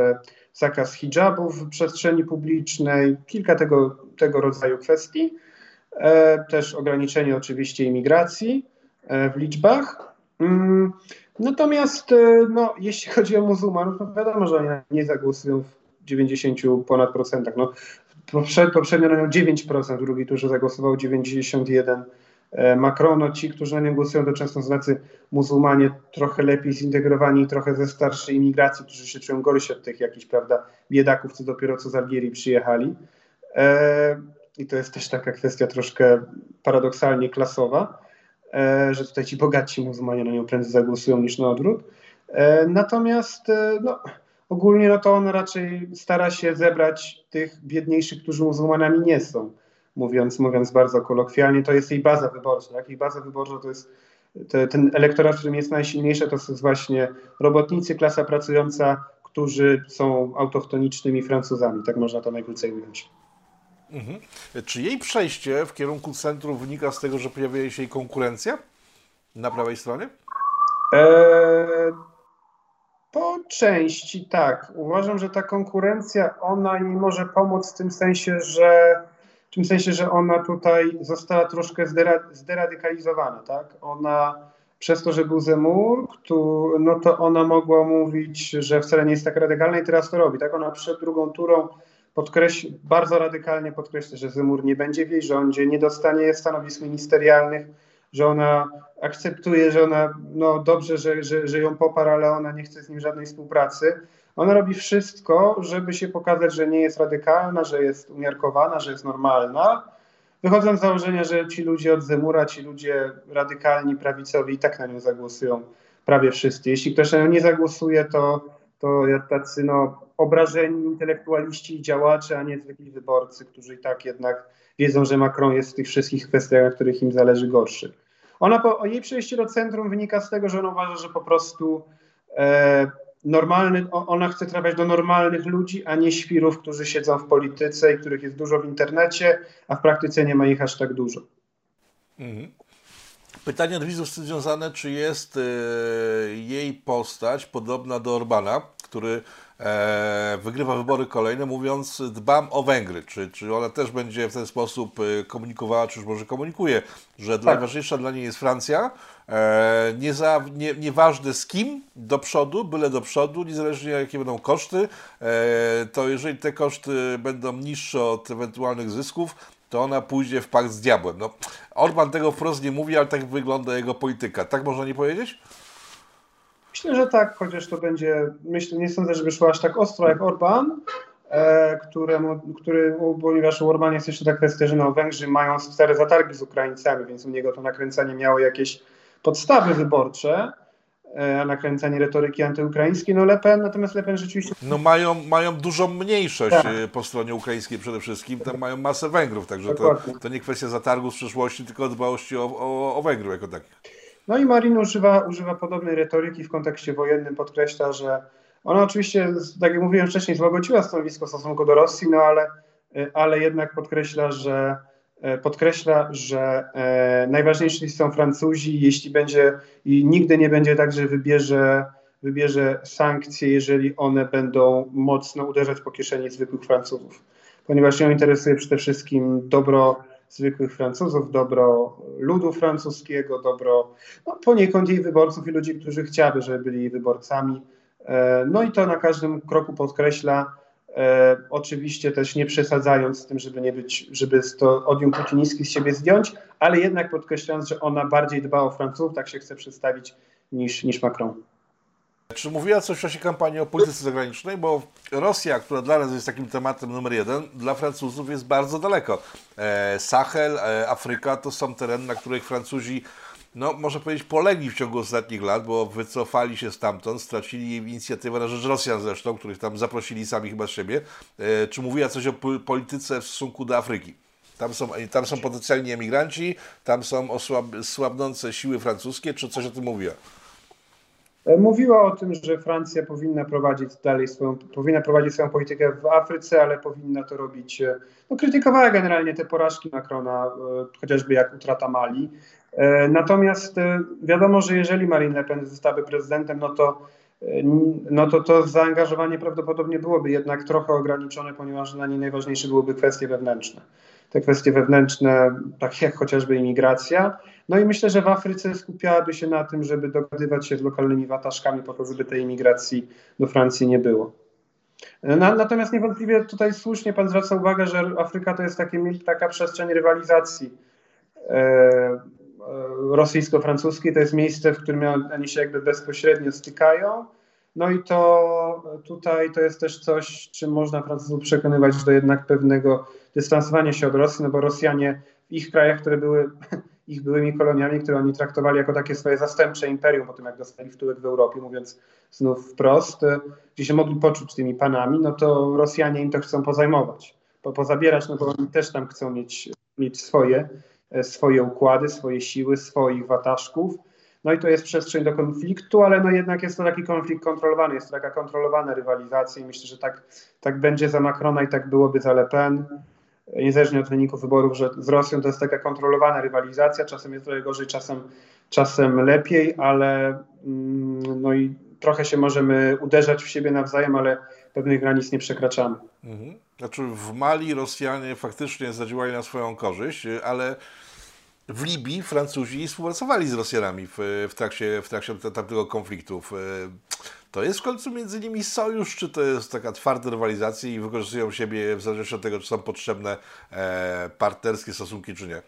zakaz hijabów w przestrzeni publicznej, kilka tego, tego rodzaju kwestii. E, też ograniczenie oczywiście imigracji e, w liczbach. Mm, natomiast e, no, jeśli chodzi o muzułmanów, to wiadomo, że oni nie zagłosują w 90 ponad procentach. No, poprzednio na nią 9%, w drugiej turze zagłosował 91%. E, Macron, ci, którzy na nią głosują, to często są tacy muzułmanie trochę lepiej zintegrowani, trochę ze starszej imigracji, którzy się czują gorsi od tych jakichś, prawda, biedaków, co dopiero co z Algierii przyjechali. E, I to jest też taka kwestia troszkę paradoksalnie klasowa, e, że tutaj ci bogatsi muzułmanie na nią prędzej zagłosują niż na odwrót. Natomiast no, ogólnie no to on raczej stara się zebrać tych biedniejszych, którzy muzułmanami nie są mówiąc, mówiąc bardzo kolokwialnie, to jest jej baza wyborcza. Tak? Jej baza wyborcza to jest te, ten elektorat, którym jest najsilniejszy, to jest właśnie robotnicy, klasa pracująca, którzy są autochtonicznymi Francuzami. Tak można to najkrócej ująć. Mhm. Czy jej przejście w kierunku centrum wynika z tego, że pojawia się jej konkurencja na prawej stronie? Eee, po części tak. Uważam, że ta konkurencja, ona jej może pomóc w tym sensie, że w tym sensie, że ona tutaj została troszkę zderadykalizowana, tak? Ona przez to, że był Zemur, no to ona mogła mówić, że wcale nie jest tak radykalna i teraz to robi, tak? Ona przed drugą turą bardzo radykalnie podkreśla, że Zemur nie będzie w jej rządzie, nie dostanie stanowisk ministerialnych, że ona akceptuje, że ona, no dobrze, że, że, że ją poparł, ale ona nie chce z nim żadnej współpracy. Ona robi wszystko, żeby się pokazać, że nie jest radykalna, że jest umiarkowana, że jest normalna. Wychodząc z założenia, że ci ludzie od Zemura, ci ludzie radykalni, prawicowi i tak na nią zagłosują prawie wszyscy. Jeśli ktoś na nią nie zagłosuje, to, to tacy no, obrażeni intelektualiści i działacze, a nie zwykli wyborcy, którzy i tak jednak wiedzą, że Macron jest w tych wszystkich kwestiach, na których im zależy gorszy. Ona po, jej przejście do centrum wynika z tego, że ona uważa, że po prostu e, normalny, ona chce trafiać do normalnych ludzi, a nie świrów, którzy siedzą w polityce i których jest dużo w internecie, a w praktyce nie ma ich aż tak dużo. Mhm. Pytanie od widzów związane, czy jest y, jej postać podobna do Orbana, który e, wygrywa wybory kolejne, mówiąc dbam o Węgry. Czy, czy ona też będzie w ten sposób e, komunikowała, czy już może komunikuje, że tak. najważniejsza dla niej jest Francja, e, nie za, nie, nieważne z kim, do przodu, byle do przodu, niezależnie jakie będą koszty, e, to jeżeli te koszty będą niższe od ewentualnych zysków, to ona pójdzie w pakt z diabłem. No, Orban tego wprost nie mówi, ale tak wygląda jego polityka. Tak można nie powiedzieć? Myślę, że tak, chociaż to będzie, myślę, nie sądzę, żeby szło aż tak ostro jak Orban, e, któremu, który, ponieważ u Orbana jest jeszcze ta kwestia, że no, Węgrzy mają stare zatargi z Ukraińcami, więc u niego to nakręcanie miało jakieś podstawy wyborcze, nakręcanie retoryki antyukraińskiej, no Le Pen, natomiast Le Pen rzeczywiście... No mają, mają dużą mniejszość tak. E, po stronie ukraińskiej przede wszystkim, tam mają masę Węgrów, także to, to nie kwestia zatargu z przeszłości, tylko dbałości o, o, o Węgrów jako takich. No i Marin używa, używa podobnej retoryki w kontekście wojennym, podkreśla, że ona oczywiście, tak jak mówiłem wcześniej, złagodziła stanowisko w stosunku do Rosji, no ale, ale jednak podkreśla, że podkreśla, że e, najważniejsi są Francuzi, jeśli będzie i nigdy nie będzie tak, że wybierze, wybierze sankcje, jeżeli one będą mocno uderzać po kieszeni zwykłych Francuzów. Ponieważ ją interesuje przede wszystkim dobro zwykłych Francuzów, dobro ludu francuskiego, dobro no, poniekąd jej wyborców i ludzi, którzy chciały, żeby byli jej wyborcami. E, no i to na każdym kroku podkreśla, e, oczywiście też nie przesadzając z tym, żeby nie być, żeby to odium putinistki z siebie zdjąć, ale jednak podkreślając, że ona bardziej dba o Francuzów, tak się chce przedstawić, niż, niż Macron. Czy mówiła coś w czasie kampanii o polityce zagranicznej? Bo Rosja, która dla nas jest takim tematem numer jeden, dla Francuzów jest bardzo daleko. E, Sahel, e, Afryka to są tereny, na których Francuzi, no można powiedzieć, polegli w ciągu ostatnich lat, bo wycofali się stamtąd, stracili inicjatywę na rzecz Rosjan zresztą, których tam zaprosili sami chyba z siebie. E, czy mówiła coś o polityce w stosunku do Afryki? Tam są, tam są potencjalni emigranci, tam są osłab, słabnące siły francuskie, czy coś o tym mówiła? E, mówiła o tym, że Francja powinna prowadzić dalej swoją, powinna prowadzić swoją politykę w Afryce, ale powinna to robić. E, no, krytykowała generalnie te porażki Macrona, e, chociażby jak utrata Mali. Natomiast wiadomo, że jeżeli Marine Le Pen zostałaby prezydentem, no to, no to to zaangażowanie prawdopodobnie byłoby jednak trochę ograniczone, ponieważ dla niej najważniejsze byłyby kwestie wewnętrzne te kwestie wewnętrzne, takie jak chociażby imigracja. No i myślę, że w Afryce skupiałaby się na tym, żeby dogadywać się z lokalnymi wataszkami po to, żeby tej imigracji do Francji nie było. Natomiast niewątpliwie tutaj słusznie Pan zwraca uwagę, że Afryka to jest takie, taka przestrzeń rywalizacji e, e, rosyjsko-francuskiej. To jest miejsce, w którym oni się jakby bezpośrednio stykają. No i to tutaj to jest też coś, czym można Francuzów przekonywać do jednak pewnego dystansowania się od Rosji, no bo Rosjanie w ich krajach, które były ich byłymi koloniami, które oni traktowali jako takie swoje zastępcze imperium, po tym jak dostali wtyłek w Europie, mówiąc znów wprost, gdzie się mogli poczuć tymi panami, no to Rosjanie im to chcą pozajmować, po, pozabierać, no bo oni też tam chcą mieć, mieć swoje, swoje układy, swoje siły, swoich wataszków. No i to jest przestrzeń do konfliktu, ale no jednak jest to taki konflikt kontrolowany, jest to taka kontrolowana rywalizacja i myślę, że tak, tak będzie za Macrona i tak byłoby za Le Pen niezależnie od wyników wyborów, że z Rosją to jest taka kontrolowana rywalizacja, czasem jest trochę gorzej, czasem, czasem lepiej, ale mm, no i trochę się możemy uderzać w siebie nawzajem, ale pewnych granic nie przekraczamy. Mhm. Znaczy w Mali Rosjanie faktycznie zadziałali na swoją korzyść, ale w Libii Francuzi współpracowali z Rosjanami w, w, trakcie, w trakcie tamtego konfliktu. To jest w końcu między nimi sojusz, czy to jest taka twarda rywalizacja i wykorzystują siebie w zależności od tego, czy są potrzebne e, partnerskie stosunki, czy nie?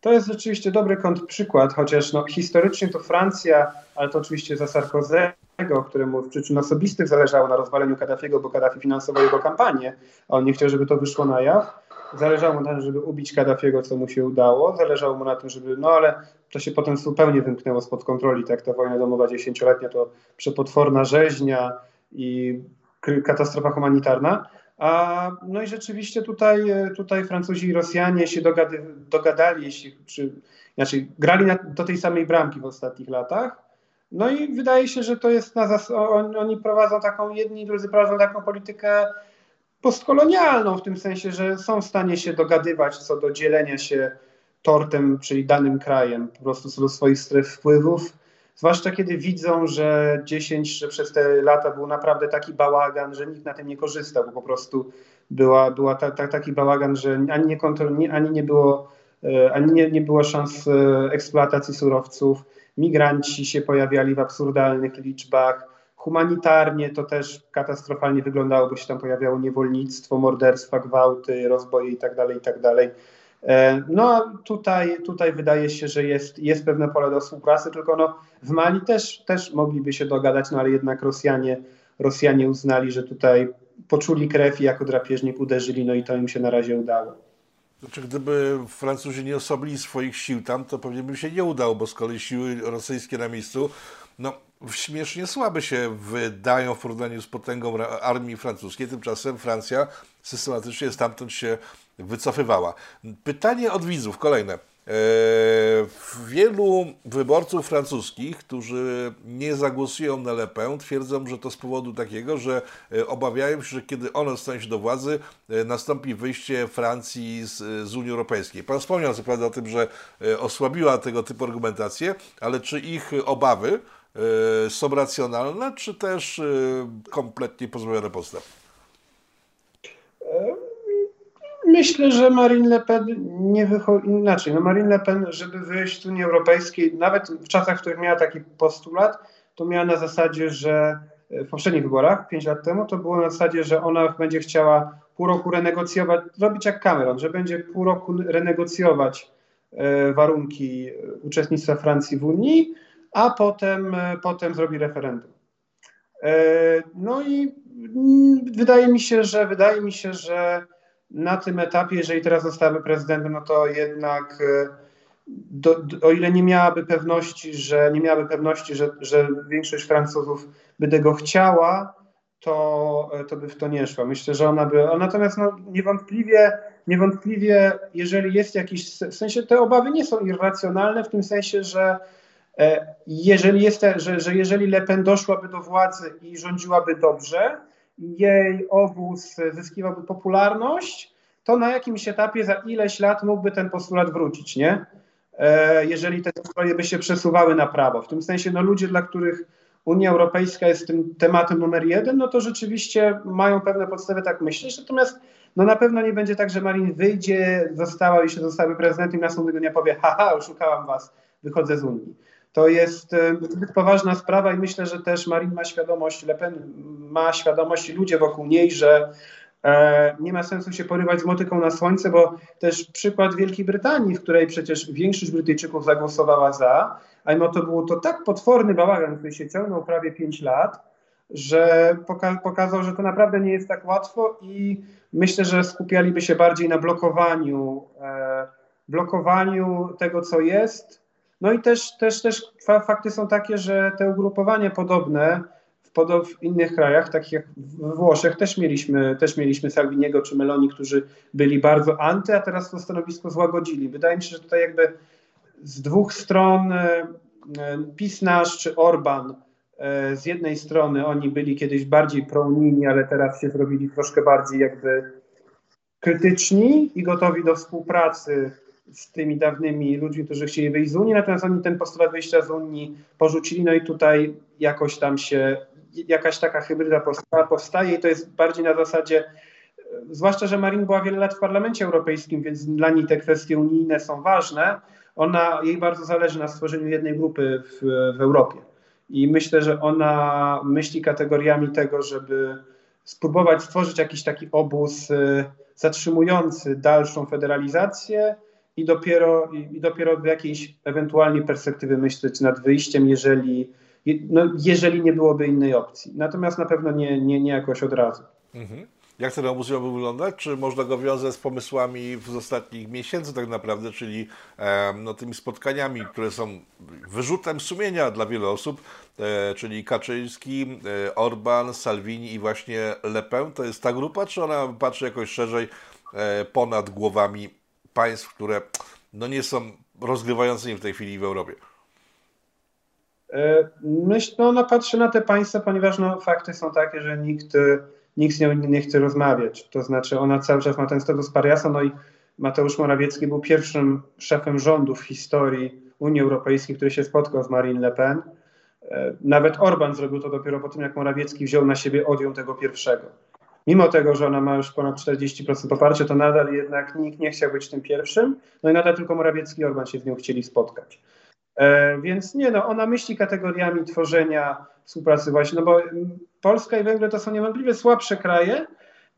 To jest rzeczywiście dobry przykład, chociaż no, historycznie to Francja, ale to oczywiście za Sarkozy'ego, któremu w przyczyn osobistych zależało na rozwaleniu Kaddafiego, bo Kaddafi finansował jego kampanię, a on nie chciał, żeby to wyszło na jaw. Zależało mu na tym, żeby ubić Kaddafiego, co mu się udało. Zależało mu na tym, żeby, no ale to się potem zupełnie wymknęło spod kontroli, tak ta wojna domowa dziesięcioletnia to przepotworna rzeźnia i katastrofa humanitarna. A, no i rzeczywiście tutaj, tutaj Francuzi i Rosjanie się dogady, dogadali, jeśli, czy, znaczy grali na, do tej samej bramki w ostatnich latach. No i wydaje się, że to jest na zas- on, oni prowadzą taką, jedni i drudzy prowadzą taką politykę postkolonialną, w tym sensie, że są w stanie się dogadywać co do dzielenia się tortem, czyli danym krajem, po prostu co do swoich stref wpływów. Zwłaszcza kiedy widzą, że 10, że przez te lata był naprawdę taki bałagan, że nikt na tym nie korzystał, bo po prostu była, była ta, ta, taki bałagan, że ani nie, kontrol, ani nie było, e, ani nie, nie było szans e, eksploatacji surowców. Migranci się pojawiali w absurdalnych liczbach. Humanitarnie to też katastrofalnie wyglądało, bo się tam pojawiało niewolnictwo, morderstwa, gwałty, rozboje itd., tak itd. Tak E, no tutaj, tutaj wydaje się, że jest, jest pewne pole do współpracy, tylko no, w Mali też, też mogliby się dogadać, no ale jednak Rosjanie, Rosjanie uznali, że tutaj poczuli krew i jako drapieżnik uderzyli, no i to im się na razie udało. Znaczy, gdyby Francuzi nie osobili swoich sił tam, to pewnie by się nie udało, bo z kolei siły rosyjskie na miejscu, no śmiesznie słabe się wydają w porównaniu z potęgą armii francuskiej. Tymczasem Francja systematycznie stamtąd się wycofywała. Pytanie od widzów, kolejne. E, wielu wyborców francuskich, którzy nie zagłosują na Le Pen, twierdzą, że to z powodu takiego, że e, obawiają się, że kiedy ono stanie się do władzy, e, nastąpi wyjście Francji z, z Unii Europejskiej. Pan wspomniał co prawda o tym, że osłabiła tego typu argumentację, ale czy ich obawy są racjonalne, czy też kompletnie pozbawione podstaw? myślę, że Marine Le Pen nie wychodzi inaczej. No Marine Le Pen, żeby wyjść z Unii Europejskiej, nawet w czasach, w których miała taki postulat, to miała na zasadzie, że w poprzednich wyborach, 5 lat temu, to było na zasadzie, że ona będzie chciała pół roku renegocjować, zrobić jak Cameron, że będzie pół roku renegocjować e, warunki uczestnictwa Francji w Unii, a potem, e, potem zrobi referendum. E, no i mm, wydaje mi się, że wydaje mi się, że na tym etapie, jeżeli teraz zostałaby prezydentem, no to jednak do, do, o ile nie miałaby pewności, że nie miałaby pewności, że, że większość Francuzów by tego chciała, to, to by w to nie szła. Myślę, że ona by. Natomiast no, niewątpliwie, niewątpliwie, jeżeli jest jakiś. W sensie te obawy nie są irracjonalne, w tym sensie, że e, jeżeli jest, że, że jeżeli Le Pen doszłaby do władzy i rządziłaby dobrze, jej obóz zyskiwałby popularność, to na jakimś etapie za ileś lat mógłby ten postulat wrócić, nie? E, jeżeli te stroje by się przesuwały na prawo. W tym sensie no, ludzie, dla których Unia Europejska jest tym tematem numer jeden, no to rzeczywiście mają pewne podstawy tak myśleć. Natomiast no na pewno nie będzie tak, że Marin wyjdzie, została i się zostały prezydentem i następnego dnia powie, haha, oszukałam was, wychodzę z Unii. To jest e, zbyt poważna sprawa i myślę, że też Marin ma świadomość, Le Pen ma świadomość i ludzie wokół niej, że E, nie ma sensu się porywać z motyką na słońce, bo też przykład Wielkiej Brytanii, w której przecież większość Brytyjczyków zagłosowała za, a mimo to był to tak potworny bałagan, który się ciągnął prawie 5 lat, że poka pokazał, że to naprawdę nie jest tak łatwo i myślę, że skupialiby się bardziej na blokowaniu, e, blokowaniu tego, co jest. No i też, też, też fakty są takie, że te ugrupowania podobne, w, w innych krajach, takich jak w Włoszech, też mieliśmy, też mieliśmy Salviniego czy Meloni, którzy byli bardzo anty, a teraz to stanowisko złagodzili. Wydaje mi się, że tutaj jakby z dwóch stron e, e, PiS nasz czy Orban, e, z jednej strony oni byli kiedyś bardziej prounijni, ale teraz się zrobili troszkę bardziej jakby krytyczni i gotowi do współpracy z tymi dawnymi ludźmi, którzy chcieli wyjść z Unii, natomiast oni ten postulat wyjścia z Unii porzucili, no i tutaj jakoś tam się jakaś taka hybryda powstaje i to jest bardziej na zasadzie, zwłaszcza, że Marin była wiele lat w Parlamencie Europejskim, więc dla niej te kwestie unijne są ważne. Ona, jej bardzo zależy na stworzeniu jednej grupy w, w Europie. I myślę, że ona myśli kategoriami tego, żeby spróbować stworzyć jakiś taki obóz y, zatrzymujący dalszą federalizację i dopiero, i, dopiero w jakiejś ewentualnej perspektywy myśleć nad wyjściem, jeżeli no, jeżeli nie byłoby innej opcji. Natomiast na pewno nie, nie, nie jakoś od razu. Mhm. Jak ten obóz miałby wyglądać? Czy można go wiązać z pomysłami z ostatnich miesięcy tak naprawdę, czyli e, no, tymi spotkaniami, które są wyrzutem sumienia dla wielu osób, e, czyli Kaczyński, e, Orban, Salvini i właśnie Le Pen. To jest ta grupa, czy ona patrzy jakoś szerzej e, ponad głowami państw, które no, nie są rozgrywającymi w tej chwili w Europie? E, myślę, no ona patrzy na te państwa, ponieważ no, fakty są takie, że nikt, nikt z nią nie chce rozmawiać. To znaczy ona cały czas ma ten status pariasa, no i Mateusz Morawiecki był pierwszym szefem rządu w historii Unii Europejskiej, który się spotkał z Marine Le Pen. E, nawet Orban zrobił to dopiero po tym, jak Morawiecki wziął na siebie odium tego pierwszego. Mimo tego, że ona ma już ponad 40% poparcia, to nadal jednak nikt nie chciał być tym pierwszym. No i nadal tylko Morawiecki i Orban się z nią chcieli spotkać. E, więc nie no, ona myśli kategoriami tworzenia współpracy właśnie, no bo Polska i Węgry to są niewątpliwie słabsze kraje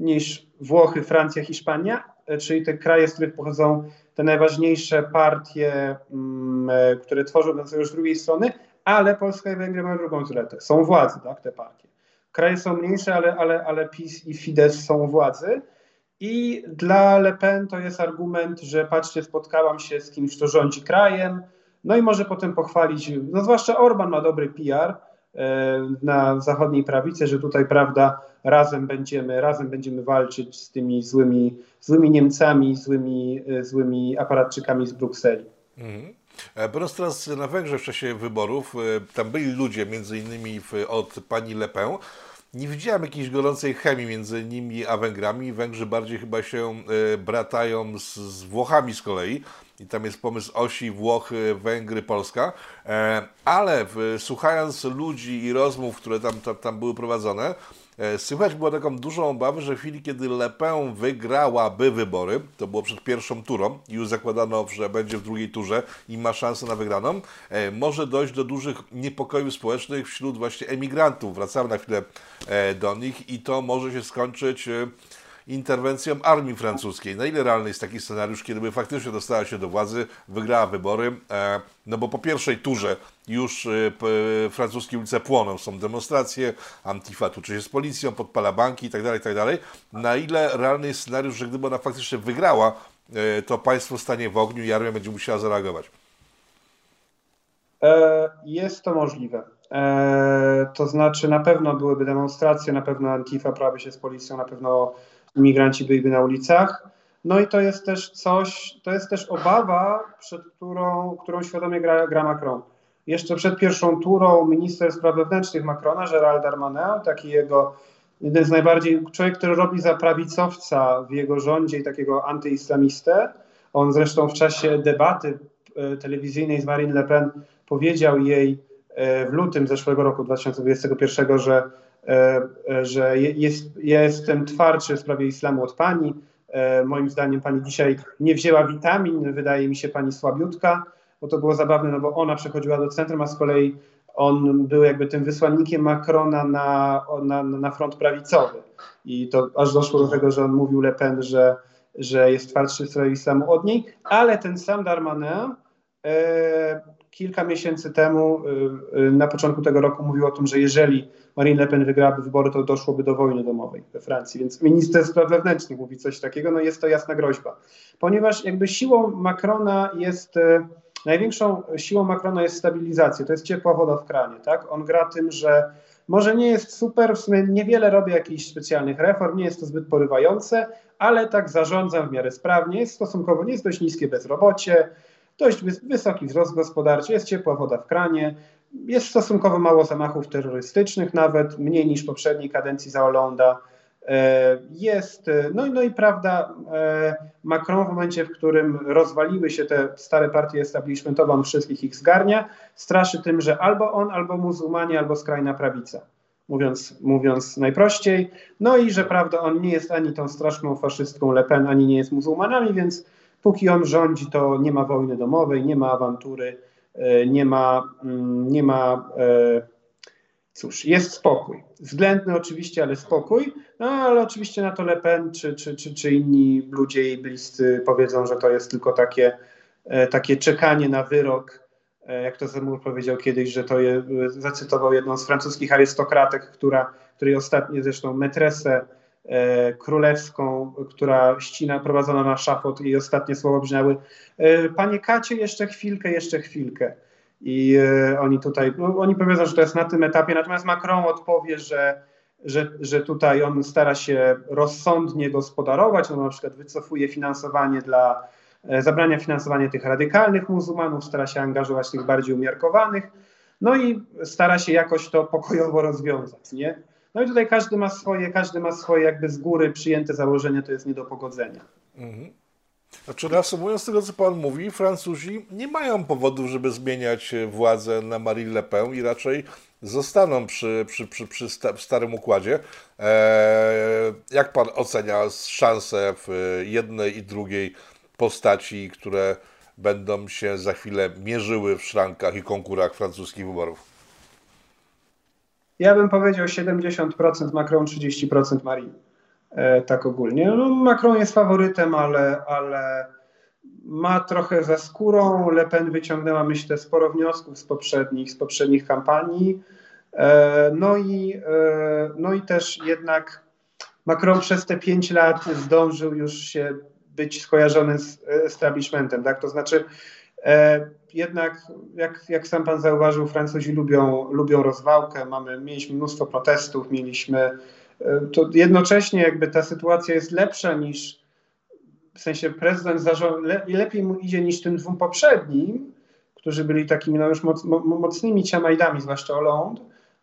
niż Włochy, Francja, Hiszpania, e, czyli te kraje, z których pochodzą te najważniejsze partie, mm, e, które tworzą ten sojusz z drugiej strony, ale Polska i Węgry mają drugą zaletę. Są władzy, tak, te partie. Kraje są mniejsze, ale, ale, ale PiS i Fidesz są władzy. I dla Le Pen to jest argument, że patrzcie, spotkałam się z kimś, kto rządzi krajem, no i może potem pochwalić, no zwłaszcza Orban ma dobry PR e, na zachodniej prawicy, że tutaj, prawda, razem będziemy, razem będziemy walczyć z tymi złymi, złymi Niemcami, złymi, e, złymi aparatczykami z Brukseli. Mhm. E, biorąc teraz na Węgrzech w czasie wyborów, tam byli ludzie, między innymi od pani Le Pen, nie widziałem jakiejś gorącej chemii między nimi a Węgrami. Węgrzy bardziej chyba się bratają z, z Włochami z kolei. I tam jest pomysł osi Włochy, Węgry, Polska, e, ale słuchając ludzi i rozmów, które tam, tam, tam były prowadzone, E, słychać było taką dużą obawę, że w chwili, kiedy Le Pen wygrałaby wybory, to było przed pierwszą turą już zakładano, że będzie w drugiej turze i ma szansę na wygraną, e, może dojść do dużych niepokojów społecznych wśród właśnie emigrantów. Wracamy na chwilę e, do nich i to może się skończyć interwencją armii francuskiej. Na ile realny jest taki scenariusz, kiedy by faktycznie dostała się do władzy, wygrała wybory? E, no bo po pierwszej turze już e, francuskie ulice płoną, są demonstracje, Antifa tuczy się z policją, podpala banki itd., tak itd. Tak Na ile realny jest scenariusz, że gdyby ona faktycznie wygrała, e, to państwo stanie w ogniu i armia będzie musiała zareagować? Jest to możliwe. To znaczy, na pewno byłyby demonstracje, na pewno Antifa prawie się z policją, na pewno imigranci byliby na ulicach. No i to jest też coś, to jest też obawa, przed którą, którą świadomie gra, gra Macron. Jeszcze przed pierwszą turą minister spraw wewnętrznych Macrona, Gerald Darmanin, taki jego jeden z najbardziej, człowiek, który robi za prawicowca w jego rządzie i takiego antyislamistę. On zresztą w czasie debaty e, telewizyjnej z Marine Le Pen powiedział jej e, w lutym zeszłego roku 2021, że że jest, jestem twardszy w sprawie islamu od pani. E, moim zdaniem pani dzisiaj nie wzięła witamin, wydaje mi się pani słabiutka, bo to było zabawne, no bo ona przechodziła do centrum, a z kolei on był jakby tym wysłannikiem Macrona na, na, na front prawicowy. I to aż doszło do tego, że on mówił Le Pen, że, że jest twardszy w sprawie islamu od niej, ale ten sam Darmanin e, kilka miesięcy temu, e, na początku tego roku mówił o tym, że jeżeli Marine Le Pen wygrałaby wybory, to doszłoby do wojny domowej we Francji. Więc minister spraw wewnętrznych mówi coś takiego, no jest to jasna groźba. Ponieważ jakby siłą Macrona jest, e, największą siłą Macrona jest stabilizacja, to jest ciepła woda w kranie, tak? On gra tym, że może nie jest super, w sumie niewiele robi jakichś specjalnych reform, nie jest to zbyt porywające, ale tak zarządza w miarę sprawnie, jest stosunkowo, nie jest dość niskie bezrobocie, dość wysoki wzrost gospodarczy, jest ciepła woda w kranie, jest stosunkowo mało zamachów terrorystycznych, nawet mniej niż poprzedniej kadencji za. E, jest, e, no, no i prawda, e, Macron w momencie, w którym rozwaliły się te stare partie establishmentowe, on wszystkich ich zgarnia, straszy tym, że albo on, albo muzułmanie, albo skrajna prawica, mówiąc, mówiąc najprościej. No i że prawda, on nie jest ani tą straszną faszystką Le Pen, ani nie jest muzułmanami, więc póki on rządzi, to nie ma wojny domowej, nie ma awantury, E, nie ma, mm, nie ma e, cóż, jest spokój. Względny oczywiście, ale spokój, no ale oczywiście na to Le Pen czy, czy, czy, czy inni ludzie jej bliscy powiedzą, że to jest tylko takie, e, takie czekanie na wyrok, jak to Zemur powiedział kiedyś, że to je, zacytował jedną z francuskich arystokratek, która, której ostatnio zresztą metresę królewską, która ścina, prowadzona na szafot i ostatnie słowa brzmiały e, Panie Kacie, jeszcze chwilkę, jeszcze chwilkę. I e, oni tutaj, no, oni powiedzą, że to jest na tym etapie, natomiast Macron odpowie, że, że, że tutaj on stara się rozsądnie gospodarować, on na przykład wycofuje finansowanie dla, zabrania finansowania tych radykalnych muzułmanów, stara się angażować tych bardziej umiarkowanych, no i stara się jakoś to pokojowo rozwiązać, nie? No i tutaj każdy ma swoje, każdy ma swoje jakby z góry przyjęte założenie, to jest nie do pogodzenia. Mhm. Znaczy, reasumując tego, co Pan mówi, Francuzi nie mają powodów, żeby zmieniać władzę na Marine Le Pen i raczej zostaną przy, przy, przy, przy starym układzie. Eee, jak Pan ocenia szanse w jednej i drugiej postaci, które będą się za chwilę mierzyły w szrankach i konkurach francuskich wyborów? Ja bym powiedział 70% Macron, 30% Marine. E, tak ogólnie. No, Macron jest faworytem, ale, ale ma trochę za skórą. Le Pen wyciągnęła, myślę, sporo wniosków z poprzednich, z poprzednich kampanii. E, no i, e, no i też jednak Macron przez te pięć lat zdążył już się być skojarzony z establishmentem, tak? To znaczy jednak, jak, jak sam pan zauważył, Francuzi lubią, lubią rozwałkę. Mamy, mieliśmy mnóstwo protestów, mieliśmy. E, to jednocześnie jakby ta sytuacja jest lepsza niż w sensie prezydent lepiej mu idzie niż tym dwóm poprzednim, którzy byli takimi no już moc, mo, mocnymi ciamajdami, zwłaszcza Hollande,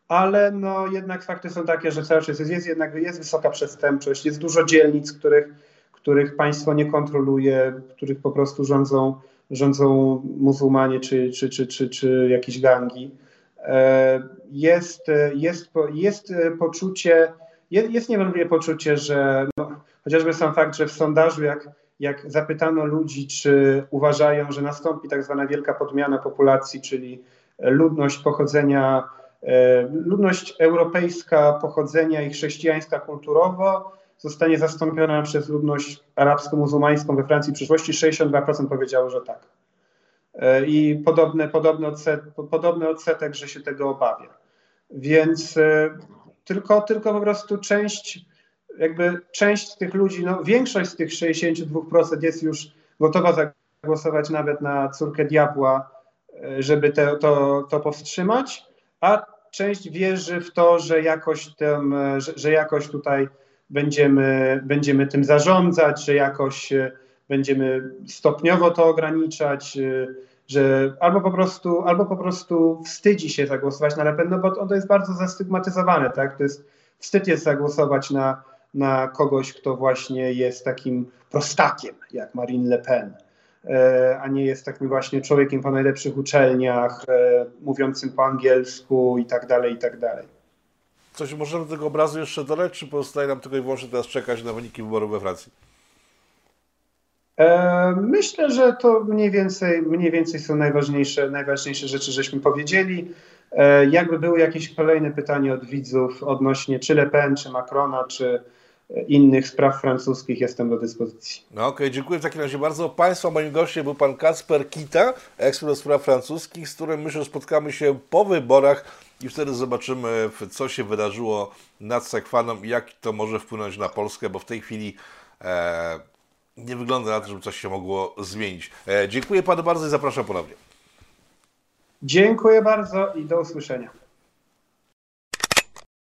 ale no jednak fakty są takie, że cały czas jest, jest jednak jest wysoka przestępczość, jest dużo dzielnic, których, których państwo nie kontroluje, których po prostu rządzą rządzą muzułmanie czy, czy, czy, czy, czy jakieś gangi. E, jest, jest, jest poczucie jest, jest niewątpliwie poczucie, że no, chociażby sam fakt, że w sondażu jak, jak zapytano ludzi, czy uważają, że nastąpi tak zwana wielka podmiana populacji, czyli ludność pochodzenia, e, ludność europejska pochodzenia i chrześcijańska kulturowo zostanie zastąpiona przez ludność arabsko-muzułmańską we Francji w przyszłości, 62% powiedziało, że tak. E, I podobny, podobny, odset, podobny odsetek, że się tego obawia. Więc e, tylko, tylko po prostu część, jakby część tych ludzi, no większość z tych 62% jest już gotowa zagłosować nawet na córkę diabła, e, żeby te, to, to powstrzymać, a część wierzy w to, że jakoś, tym, że, że jakoś tutaj będziemy, będziemy tym zarządzać, że jakoś będziemy stopniowo to ograniczać, że albo po prostu, albo po prostu wstydzi się zagłosować na Le Pen, no bo to jest bardzo zastygmatyzowane, tak? To jest wstyd jest zagłosować na, na kogoś, kto właśnie jest takim prostakiem, jak Marine Le Pen, e, a nie jest takim właśnie człowiekiem po najlepszych uczelniach, e, mówiącym po angielsku i tak dalej, i tak dalej. Coś możemy do tego obrazu jeszcze dodać, czy pozostaje nam tylko i wyłącznie teraz czekać na wyniki wyborów we Francji? E, myślę, że to mniej więcej, mniej więcej są najważniejsze, najważniejsze rzeczy, żeśmy powiedzieli. E, jakby były jakieś kolejne pytania od widzów odnośnie czy Le Pen, czy Macrona, czy innych spraw francuskich, jestem do dyspozycji. No okej, okay, dziękuję w takim razie bardzo. Państwa moim gościem był pan Kacper Kita, ekspert do spraw francuskich, z którym myślę, że spotkamy się po wyborach i wtedy zobaczymy, co się wydarzyło nad Sekwaną i jak to może wpłynąć na Polskę, bo w tej chwili e, nie wygląda na to, żeby coś się mogło zmienić. E, dziękuję panu bardzo i zapraszam ponownie. Dziękuję bardzo i do usłyszenia.